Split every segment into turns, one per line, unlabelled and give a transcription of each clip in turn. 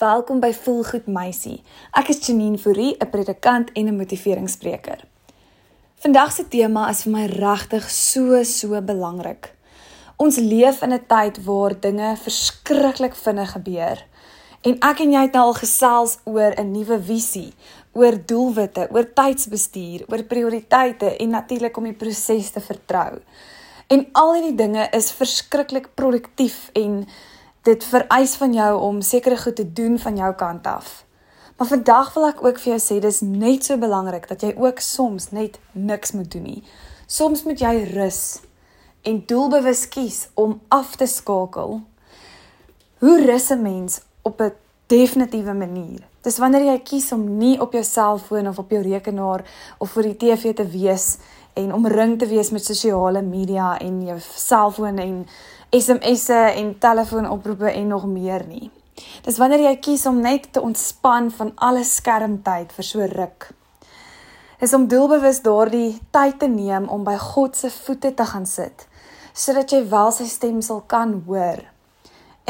Welkom by Voelgoed Meisie. Ek is Janine Fourie, 'n predikant en 'n motiveringsspreker. Vandag se tema is vir my regtig so so belangrik. Ons leef in 'n tyd waar dinge verskriklik vinnig gebeur. En ek en jy het nou al gesels oor 'n nuwe visie, oor doelwitte, oor tydsbestuur, oor prioriteite en natuurlik om die proses te vertrou. En al hierdie dinge is verskriklik produktief en dit vereis van jou om sekere goed te doen van jou kant af. Maar vandag wil ek ook vir jou sê dis net so belangrik dat jy ook soms net niks moet doen nie. Soms moet jy rus en doelbewus kies om af te skakel. Hoe rus 'n mens op 'n definitiewe manier? Dis wanneer jy kies om nie op jou selfoon of op jou rekenaar of voor die TV te wees en omring te wees met sosiale media en jou selfoon en SMS'e en telefoonoproepe en nog meer nie. Dis wanneer jy kies om net te ontspan van alle skermtyd vir so ruk. Is om doelbewus daardie tyd te neem om by God se voete te gaan sit sodat jy wel sy stem sal kan hoor.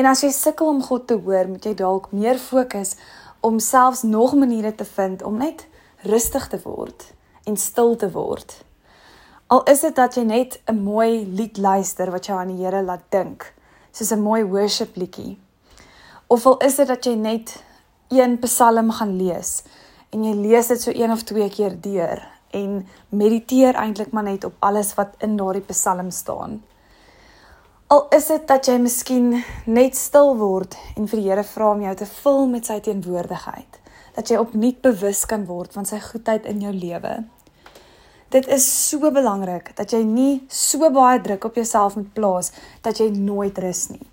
En as jy sukkel om God te hoor, moet jy dalk meer fokus om selfs nog maniere te vind om net rustig te word en stil te word. Al is dit dat jy net 'n mooi lied luister wat jou aan die Here laat dink, soos 'n mooi worship liedjie. Of al is dit dat jy net een Psalm gaan lees en jy lees dit so een of twee keer deur en mediteer eintlik maar net op alles wat in daardie Psalm staan. Al is dit dat jy miskien net stil word en vir die Here vra om jou te vul met sy teenwoordigheid, dat jy opnuut bewus kan word van sy goedheid in jou lewe. Dit is so belangrik dat jy nie so baie druk op jouself moet plaas dat jy nooit rus nie.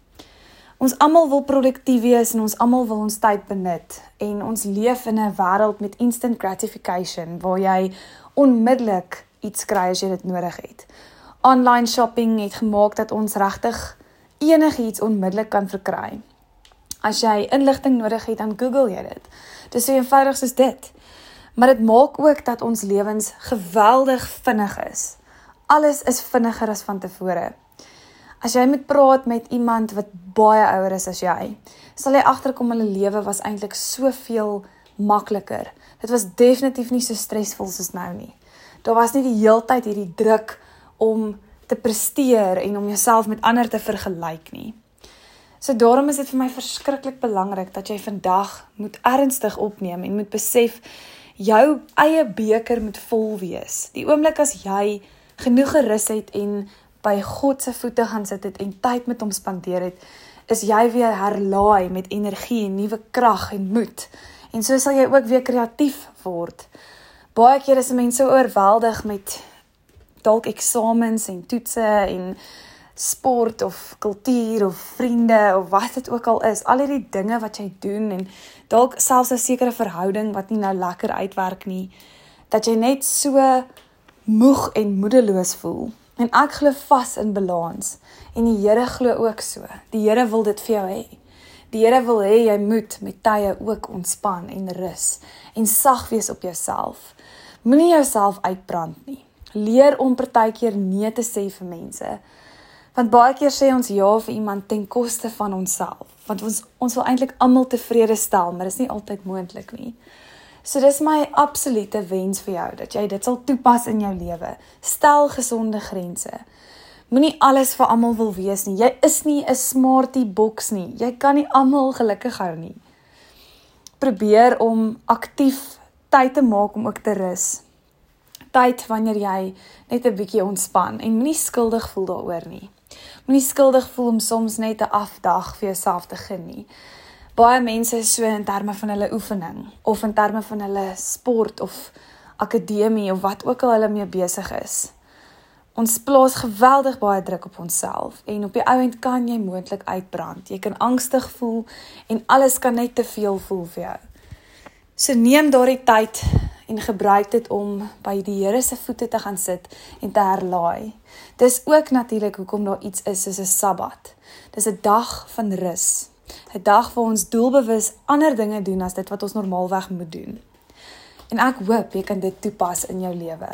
Ons almal wil produktief wees en ons almal wil ons tyd benut en ons leef in 'n wêreld met instant gratification waar jy onmiddellik iets kry as jy dit nodig het. Online shopping het gemaak dat ons regtig enigiets onmiddellik kan verkry. As jy inligting nodig het, dan Google jy dit. Dis so eenvoudig soos dit. Maar dit maak ook dat ons lewens geweldig vinnig is. Alles is vinniger as van tevore. As jy moet praat met iemand wat baie ouer is as jy, sal jy agterkom hulle lewe was eintlik soveel makliker. Dit was definitief nie so stresvol soos nou nie. Daar was nie die heeltyd hierdie druk om te presteer en om jouself met ander te vergelyk nie. So daarom is dit vir my verskriklik belangrik dat jy vandag moet ernstig opneem en moet besef jou eie beker moet vol wees. Die oomblik as jy genoeg gerus het en by God se voete gaan sit het en tyd met hom spandeer het, is jy weer herlaai met energie en nuwe krag en moed. En so sal jy ook weer kreatief word. Baie kere is mense so oorweldig met dalk eksamens en toetse en sport of kultuur of vriende of wat dit ook al is, al hierdie dinge wat jy doen en dalk selfs 'n sekere verhouding wat nie nou lekker uitwerk nie, dat jy net so moeg en moedeloos voel. En ek glo vas in balans en die Here glo ook so. Die Here wil dit vir jou hê. Die Here wil hê jy moet met tye ook ontspan en rus en sag wees op jouself. Moenie jouself uitbrand nie. Leer om partykeer nee te sê vir mense. Want baie keer sê ons ja vir iemand ten koste van onsself, want ons ons wil eintlik almal tevrede stel, maar dit is nie altyd moontlik nie. So dis my absolute wens vir jou dat jy dit sal toepas in jou lewe. Stel gesonde grense. Moenie alles vir almal wil wees nie. Jy is nie 'n smartie boks nie. Jy kan nie almal gelukkig hou nie. Probeer om aktief tyd te maak om ook te rus. Tyd wanneer jy net 'n bietjie ontspan en moenie skuldig voel daaroor nie. Moenie skuldig voel om soms net 'n afdag vir jouself te geniet. Baie mense is so in terme van hulle oefening of in terme van hulle sport of akademie of wat ook al hulle mee besig is. Ons plaas geweldig baie druk op onsself en op die ou end kan jy moontlik uitbrand. Jy kan angstig voel en alles kan net te veel voel vir jou. So neem daardie tyd en gebruik dit om by die Here se voete te gaan sit en te herlaai. Dis ook natuurlik hoekom daar iets is soos 'n Sabbat. Dis 'n dag van rus. 'n Dag waar ons doelbewus ander dinge doen as dit wat ons normaalweg moet doen. En ek hoop jy kan dit toepas in jou lewe.